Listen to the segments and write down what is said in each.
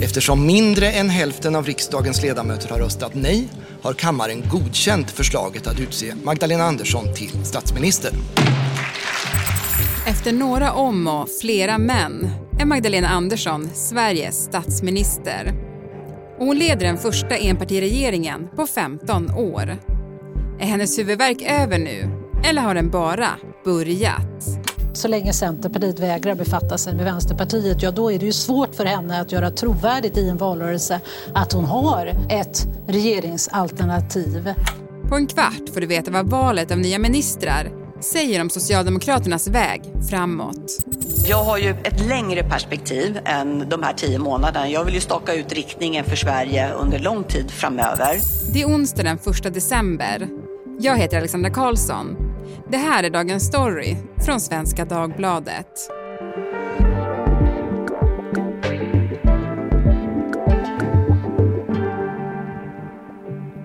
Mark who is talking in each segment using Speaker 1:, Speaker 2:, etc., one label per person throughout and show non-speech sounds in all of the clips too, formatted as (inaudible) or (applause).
Speaker 1: Eftersom mindre än hälften av riksdagens ledamöter har röstat nej har kammaren godkänt förslaget att utse Magdalena Andersson till statsminister.
Speaker 2: Efter några om och flera men är Magdalena Andersson Sveriges statsminister. Och hon leder den första enpartiregeringen på 15 år. Är hennes huvudvärk över nu? Eller har den bara börjat?
Speaker 3: Så länge Centerpartiet vägrar befatta sig med Vänsterpartiet, ja då är det ju svårt för henne att göra trovärdigt i en valrörelse att hon har ett regeringsalternativ.
Speaker 2: På en kvart får du veta vad valet av nya ministrar säger om Socialdemokraternas väg framåt.
Speaker 4: Jag har ju ett längre perspektiv än de här tio månaderna. Jag vill ju staka ut riktningen för Sverige under lång tid framöver.
Speaker 2: Det är onsdag den 1 december. Jag heter Alexandra Karlsson. Det här är Dagens Story från Svenska Dagbladet.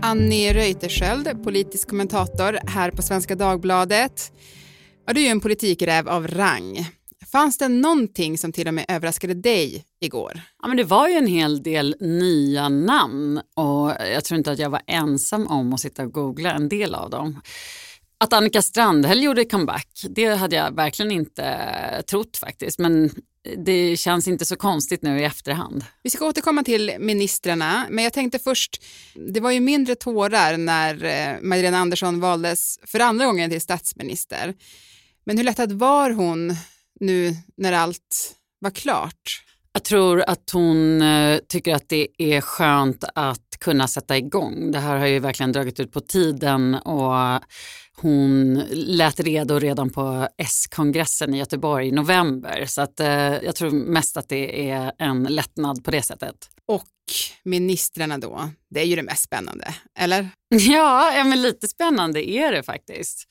Speaker 2: Annie Reuterskiöld, politisk kommentator här på Svenska Dagbladet. Ja, du är ju en politikräv av rang. Fanns det någonting som till och med överraskade dig igår?
Speaker 5: Ja, men det var ju en hel del nya namn och jag tror inte att jag var ensam om att sitta och googla en del av dem. Att Annika Strandhäll gjorde comeback, det hade jag verkligen inte trott faktiskt. Men det känns inte så konstigt nu i efterhand.
Speaker 2: Vi ska återkomma till ministrarna, men jag tänkte först, det var ju mindre tårar när eh, Magdalena Andersson valdes för andra gången till statsminister. Men hur lättad var hon nu när allt var klart?
Speaker 5: Jag tror att hon eh, tycker att det är skönt att kunna sätta igång. Det här har ju verkligen dragit ut på tiden och hon lät redo redan på S-kongressen i Göteborg i november. Så att, eh, jag tror mest att det är en lättnad på det sättet.
Speaker 2: Och ministrarna då, det är ju det mest spännande, eller? (laughs)
Speaker 5: Ja, ja men lite spännande är det faktiskt.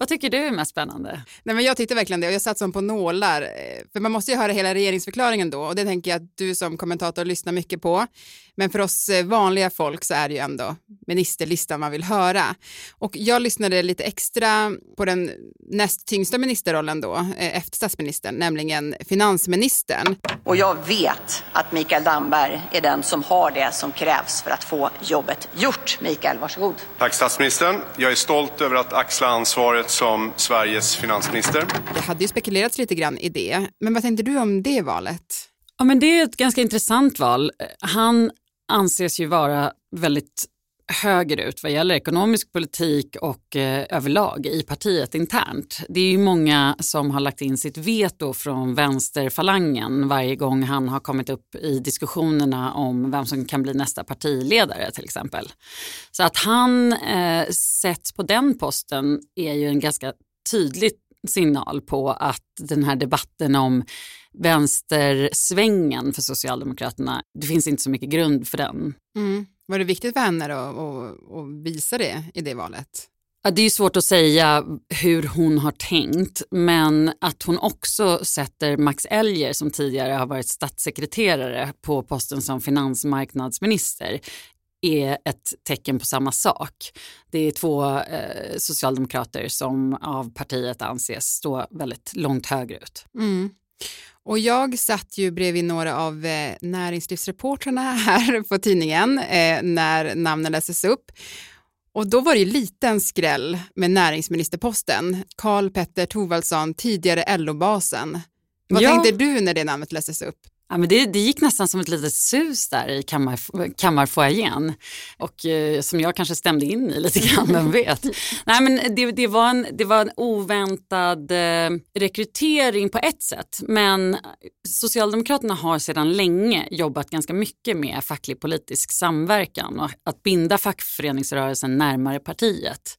Speaker 5: Vad tycker du är mest spännande?
Speaker 2: Nej, men jag tyckte verkligen det och jag satt som på nålar. Eh, för man måste ju höra hela regeringsförklaringen då och det tänker jag att du som kommentator lyssnar mycket på. Men för oss eh, vanliga folk så är det ju ändå ministerlistan man vill höra. Och jag lyssnade lite extra på den näst tyngsta ministerrollen då eh, efter statsministern, nämligen finansministern.
Speaker 4: Och jag vet att Mikael Damberg är den som har det som krävs för att få jobbet gjort. Mikael, varsågod.
Speaker 6: Tack statsministern. Jag är stolt över att axla ansvaret som Sveriges finansminister.
Speaker 2: Det hade ju spekulerats lite grann i det, men vad tänkte du om det valet?
Speaker 5: Ja, men det är ett ganska intressant val. Han anses ju vara väldigt högerut vad gäller ekonomisk politik och eh, överlag i partiet internt. Det är ju många som har lagt in sitt veto från vänsterfalangen varje gång han har kommit upp i diskussionerna om vem som kan bli nästa partiledare till exempel. Så att han eh, sätts på den posten är ju en ganska tydlig signal på att den här debatten om vänstersvängen för Socialdemokraterna, det finns inte så mycket grund för den.
Speaker 2: Mm. Var det viktigt för henne att, att visa det i det valet?
Speaker 5: Ja, det är svårt att säga hur hon har tänkt men att hon också sätter Max Elger som tidigare har varit statssekreterare på posten som finansmarknadsminister är ett tecken på samma sak. Det är två eh, socialdemokrater som av partiet anses stå väldigt långt högerut.
Speaker 2: Mm. Och jag satt ju bredvid några av eh, näringslivsreportrarna (laughs) här på tidningen eh, när namnen läses upp. Och då var det ju liten skräll med näringsministerposten. Karl Petter Thorwaldsson, tidigare LO-basen. Vad ja. tänkte du när det namnet lästes upp?
Speaker 5: Ja, men det, det gick nästan som ett litet sus där i kammar, kammarfoajén och eh, som jag kanske stämde in i lite grann, vem (laughs) vet. Nej, men det, det, var en, det var en oväntad eh, rekrytering på ett sätt men Socialdemokraterna har sedan länge jobbat ganska mycket med facklig politisk samverkan och att binda fackföreningsrörelsen närmare partiet.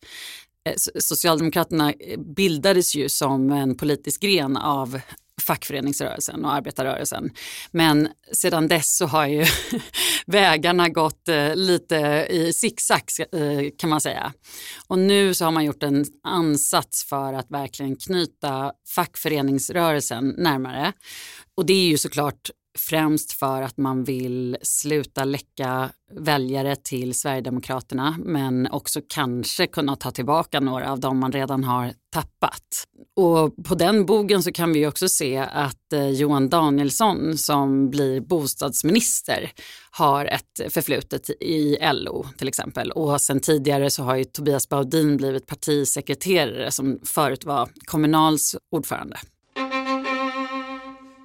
Speaker 5: Eh, Socialdemokraterna bildades ju som en politisk gren av fackföreningsrörelsen och arbetarrörelsen. Men sedan dess så har ju (laughs) vägarna gått eh, lite i zigzag eh, kan man säga. Och nu så har man gjort en ansats för att verkligen knyta fackföreningsrörelsen närmare. Och det är ju såklart främst för att man vill sluta läcka väljare till Sverigedemokraterna men också kanske kunna ta tillbaka några av dem man redan har tappat. Och på den bogen så kan vi också se att eh, Johan Danielsson som blir bostadsminister har ett förflutet i LO till exempel. Och sen tidigare så har ju Tobias Baudin blivit partisekreterare som förut var Kommunals ordförande.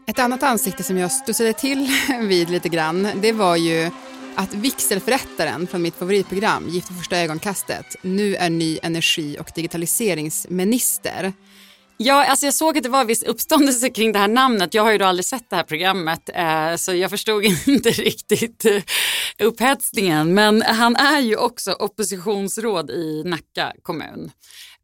Speaker 2: Ett annat ansikte som jag studsade till (laughs) vid lite grann, det var ju att vigselförrättaren från mitt favoritprogram Gift vid första ögonkastet nu är ny energi och digitaliseringsminister.
Speaker 5: Ja, alltså jag såg att det var viss uppståndelse kring det här namnet. Jag har ju då aldrig sett det här programmet eh, så jag förstod (laughs) inte riktigt eh, upphetsningen. Men han är ju också oppositionsråd i Nacka kommun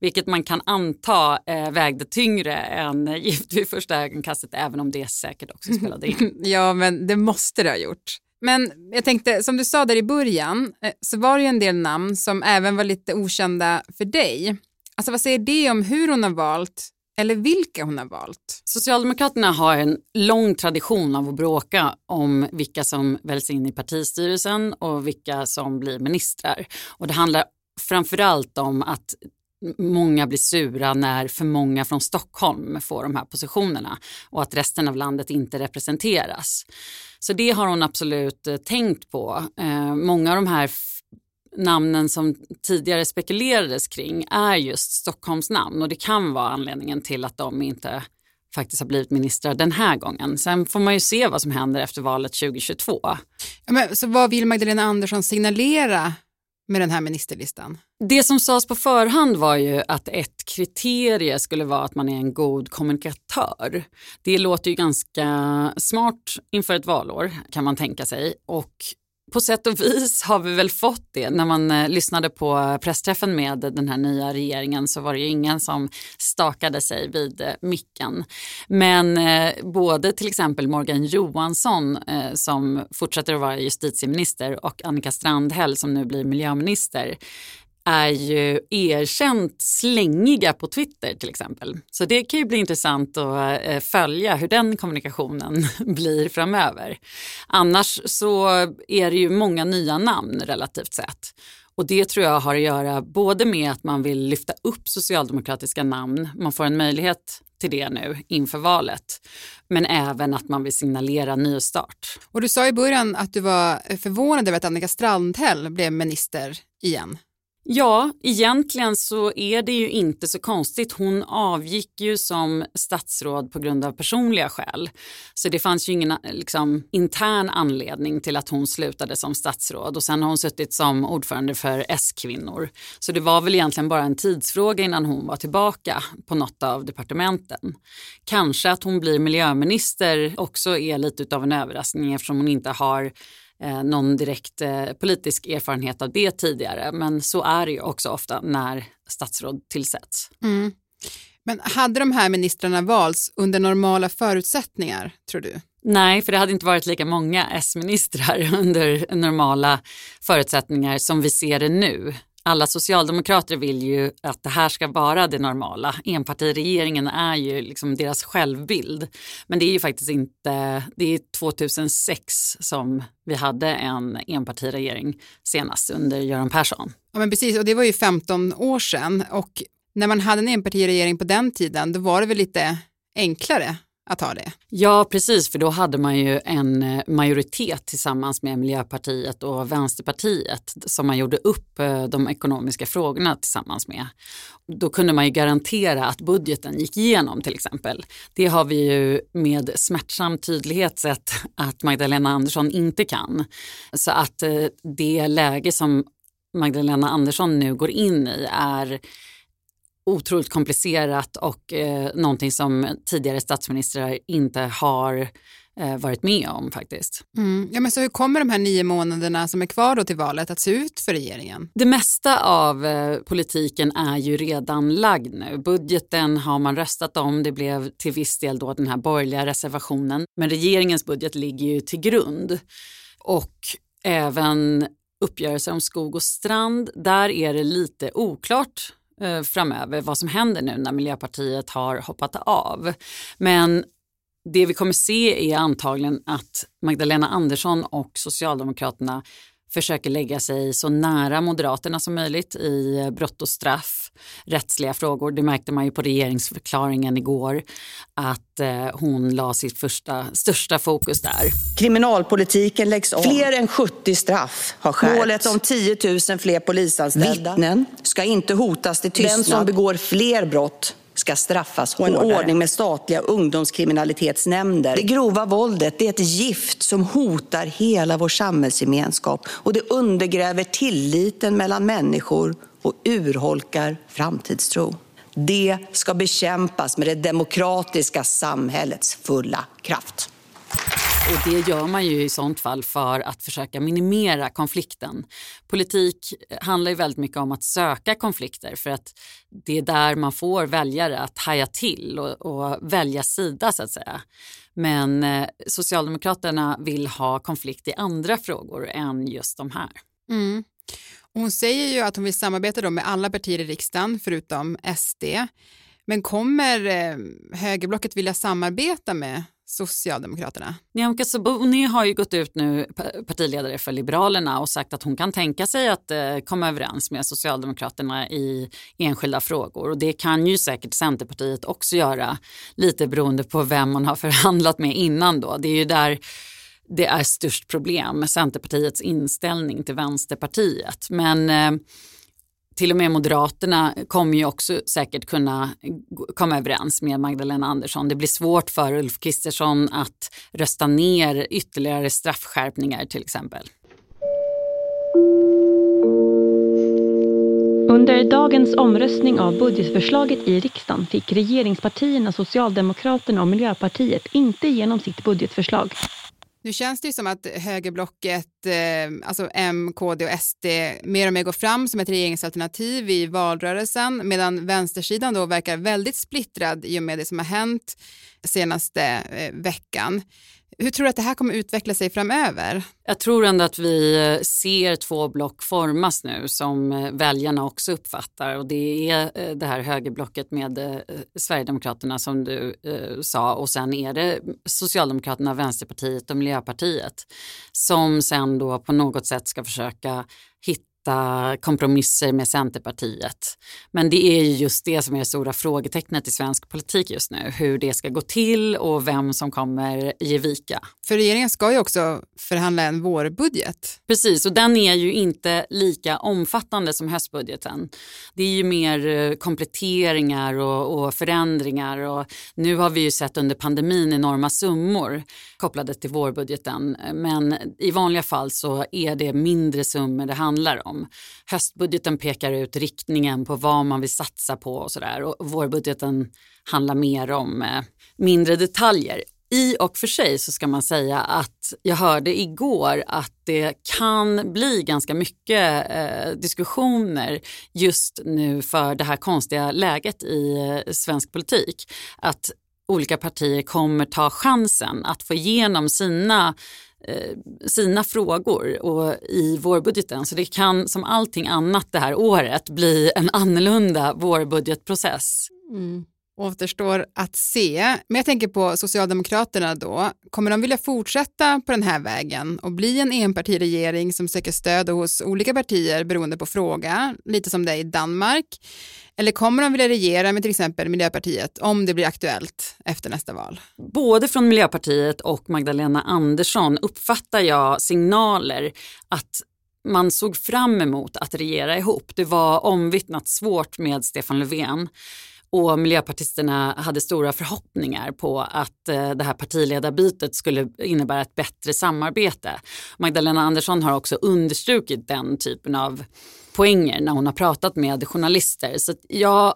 Speaker 5: vilket man kan anta eh, vägde tyngre än Gift vid första ögonkastet även om det säkert också (laughs) spelade in.
Speaker 2: ja, men det måste det ha gjort. Men jag tänkte, som du sa där i början, eh, så var det ju en del namn som även var lite okända för dig. Alltså vad säger det om hur hon har valt eller vilka hon har valt?
Speaker 5: Socialdemokraterna har en lång tradition av att bråka om vilka som väljs in i partistyrelsen och vilka som blir ministrar. Och det handlar framförallt om att många blir sura när för många från Stockholm får de här positionerna och att resten av landet inte representeras. Så det har hon absolut eh, tänkt på. Eh, många av de här namnen som tidigare spekulerades kring är just Stockholms namn och det kan vara anledningen till att de inte faktiskt har blivit ministrar den här gången. Sen får man ju se vad som händer efter valet 2022. Ja,
Speaker 2: men, så vad vill Magdalena Andersson signalera med den här ministerlistan?
Speaker 5: Det som sades på förhand var ju att ett kriterie skulle vara att man är en god kommunikatör. Det låter ju ganska smart inför ett valår kan man tänka sig och på sätt och vis har vi väl fått det. När man eh, lyssnade på pressträffen med den här nya regeringen så var det ju ingen som stakade sig vid eh, micken. Men eh, både till exempel Morgan Johansson eh, som fortsätter att vara justitieminister och Annika Strandhäll som nu blir miljöminister är ju erkänt slängiga på Twitter till exempel. Så det kan ju bli intressant att eh, följa hur den kommunikationen (laughs) blir framöver. Annars så är det ju många nya namn relativt sett. Och det tror jag har att göra både med att man vill lyfta upp socialdemokratiska namn, man får en möjlighet till det nu inför valet, men även att man vill signalera nystart.
Speaker 2: Och du sa i början att du var förvånad över att Annika Strandhäll blev minister igen.
Speaker 5: Ja, egentligen så är det ju inte så konstigt. Hon avgick ju som statsråd på grund av personliga skäl. Så det fanns ju ingen liksom, intern anledning till att hon slutade som statsråd och sen har hon suttit som ordförande för S-kvinnor. Så det var väl egentligen bara en tidsfråga innan hon var tillbaka på något av departementen. Kanske att hon blir miljöminister också är lite av en överraskning eftersom hon inte har eh, någon direkt eh, politisk erfarenhet av det tidigare. Men så är det ju också ofta när statsråd tillsätts.
Speaker 2: Mm. Men hade de här ministrarna valts under normala förutsättningar, tror du?
Speaker 5: Nej, för det hade inte varit lika många S-ministrar (laughs) under normala förutsättningar som vi ser det nu alla socialdemokrater vill ju att det här ska vara det normala. Enpartiregeringen är ju liksom deras självbild. Men det är ju faktiskt inte, det är 2006 som vi hade en enpartiregering senast under Göran Persson.
Speaker 2: Ja men precis och det var ju 15 år sedan och när man hade en enpartiregering på den tiden då var det väl lite enklare att ha det.
Speaker 5: Ja, precis, för då hade man ju en eh, majoritet tillsammans med Miljöpartiet och Vänsterpartiet som man gjorde upp eh, de ekonomiska frågorna tillsammans med. Då kunde man ju garantera att budgeten gick igenom till exempel. Det har vi ju med smärtsam tydlighet sett att Magdalena Andersson inte kan. Så att eh, det läge som Magdalena Andersson nu går in i är otroligt komplicerat och eh, någonting som tidigare statsministrar inte har eh, varit med om faktiskt.
Speaker 2: Mm. Ja, men så hur kommer de här nio månaderna som är kvar då till valet att se ut för regeringen?
Speaker 5: Det mesta av eh, politiken är ju redan lagd nu. Budgeten har man röstat om, det blev till viss del då den här borgerliga reservationen. Men regeringens budget ligger ju till grund. Och även uppgörelser om skog och strand, där är det lite oklart Eh, framöver vad som händer nu när Miljöpartiet har hoppat av. Men det vi kommer se är antagligen att Magdalena Andersson och Socialdemokraterna försöker lägga sig så nära Moderaterna som möjligt i brott och straff, rättsliga frågor. Det märkte man ju på regeringsförklaringen igår att eh, hon la sitt första, största fokus där.
Speaker 7: Kriminalpolitiken läggs om. Fler än 70 straff har skärpts. Målet om 10 000 fler polisanställda. Vittnen ska inte hotas till tystnad. Den som begår fler brott ska straffas hårdare. Och en ordning med statliga ungdomskriminalitetsnämnder. Det grova våldet det är ett gift som hotar hela vår samhällsgemenskap och det undergräver tilliten mellan människor och urholkar framtidstro. Det ska bekämpas med det demokratiska samhällets fulla kraft.
Speaker 5: Och det gör man ju i sånt fall för att försöka minimera konflikten. Politik handlar ju väldigt mycket om att söka konflikter för att det är där man får väljare att haja till och, och välja sida så att säga. Men eh, Socialdemokraterna vill ha konflikt i andra frågor än just de här.
Speaker 2: Mm. Hon säger ju att hon vill samarbeta då med alla partier i riksdagen förutom SD. Men kommer eh, högerblocket vilja samarbeta med Socialdemokraterna.
Speaker 5: Nyamko Sabuni har ju gått ut nu, partiledare för Liberalerna och sagt att hon kan tänka sig att eh, komma överens med Socialdemokraterna i enskilda frågor. Och det kan ju säkert Centerpartiet också göra, lite beroende på vem man har (laughs) förhandlat med innan då. Det är ju där det är störst problem med Centerpartiets inställning till Vänsterpartiet. Men eh, till och med Moderaterna kommer ju också säkert kunna komma överens med Magdalena Andersson. Det blir svårt för Ulf Kristersson att rösta ner ytterligare straffskärpningar till exempel.
Speaker 8: Under dagens omröstning av budgetförslaget i riksdagen fick regeringspartierna Socialdemokraterna och Miljöpartiet inte igenom sitt budgetförslag.
Speaker 2: Nu känns det ju som att högerblocket, eh, alltså M, KD och SD, mer och mer går fram som ett regeringsalternativ i valrörelsen, medan vänstersidan då verkar väldigt splittrad i och med det som har hänt senaste eh, veckan. Hur tror du att det här kommer utveckla sig framöver?
Speaker 5: Jag tror ändå att vi eh, ser två block formas nu som eh, väljarna också uppfattar och det är eh, det här högerblocket med Sverigedemokraterna som du sa och sen är det Socialdemokraterna, Vänsterpartiet och Miljöpartiet som sen då på något sätt ska försöka hitta hitta kompromisser med Centerpartiet. Men det är just det som är det stora frågetecknet i svensk politik just nu. Hur det ska gå till och vem som kommer ge vika.
Speaker 2: För regeringen ska ju också förhandla en vårbudget.
Speaker 5: Precis, och den är ju inte lika omfattande som höstbudgeten. Det är ju mer eh, kompletteringar och, och förändringar och nu har vi ju sett under pandemin enorma summor kopplade till vårbudgeten. Men i vanliga fall så är det mindre summor det handlar om om. Höstbudgeten pekar ut riktningen på vad man vill satsa på och sådär och vårbudgeten handlar mer om eh, mindre detaljer. I och för sig så ska man säga att jag hörde igår att det kan bli ganska mycket eh, diskussioner just nu för det här konstiga läget i eh, svensk politik. Att olika partier kommer ta chansen att få igenom sina Eh, sina frågor och i vårbudgeten. Så det kan som allting annat det här året bli en annorlunda vårbudgetprocess.
Speaker 2: Mm. Återstår att se. Men jag tänker på Socialdemokraterna då. Kommer de vilja fortsätta på den här vägen och bli en enpartiregering som söker stöd hos olika partier beroende på fråga, lite som det är i Danmark? Eller kommer de vilja regera med till exempel Miljöpartiet om det blir aktuellt efter nästa val?
Speaker 5: Både från Miljöpartiet och Magdalena Andersson uppfattar jag signaler att man såg fram emot att regera ihop. Det var omvittnat svårt med Stefan Löfven och miljöpartisterna hade stora förhoppningar på att eh, det här partiledarbytet skulle innebära ett bättre samarbete. Magdalena Andersson har också understrukit den typen av poänger när hon har pratat med journalister. Så jag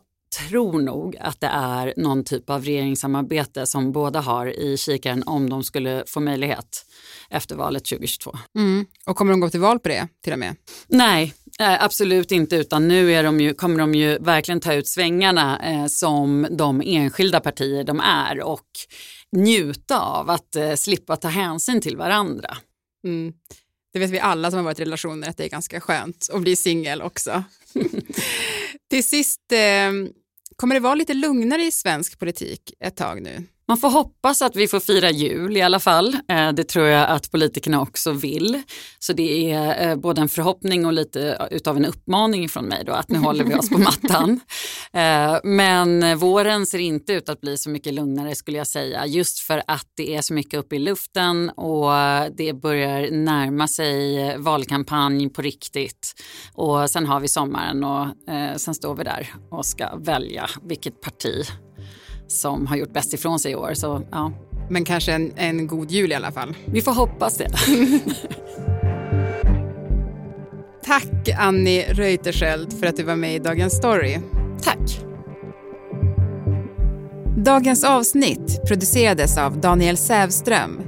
Speaker 5: tror nog att det är någon typ av regeringssamarbete som båda har i kikaren om de skulle få möjlighet efter valet 2022.
Speaker 2: Mm. Och kommer de gå till val på det till och med?
Speaker 5: Nej, eh, absolut inte utan nu är de ju, kommer de ju verkligen ta ut svängarna eh, som de enskilda partier de är och njuta av att eh, slippa ta hänsyn till varandra.
Speaker 2: Mm. Det vet vi alla som har varit i relationer att det är ganska skönt att bli singel också. (laughs) Till sist, eh, kommer det vara lite lugnare i svensk politik ett tag nu?
Speaker 5: Man får hoppas att vi får fira jul i alla fall. Eh, det tror jag att politikerna också vill. Så det är eh, både en förhoppning och lite utav en uppmaning från mig då att nu håller vi oss på (laughs) mattan. Eh, men våren ser inte ut att bli så mycket lugnare skulle jag säga. Just för att det är så mycket uppe i luften och det börjar närma sig valkampanj på riktigt. Och sen har vi sommaren och sen står vi där och ska välja vilket parti som har gjort bäst ifrån sig i år. Så, ja.
Speaker 2: Men kanske en, en god jul i alla fall.
Speaker 5: Vi får hoppas det. (laughs)
Speaker 2: Tack Annie Reuterskiöld för att du var med i Dagens Story.
Speaker 5: Tack.
Speaker 2: Dagens avsnitt producerades av Daniel Sävström.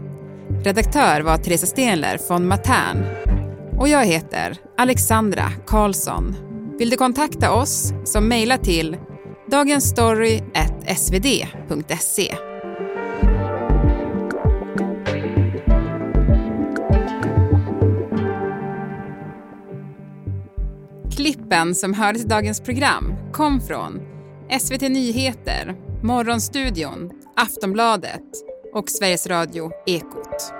Speaker 2: Redaktör var Teresa Stenler från Matern. Och jag heter Alexandra Karlsson. Vill du kontakta oss så mejla till dagensstory.svd.se. Klippen som hördes i dagens program kom från SVT Nyheter, Morgonstudion, Aftonbladet och Sveriges Radio Ekot.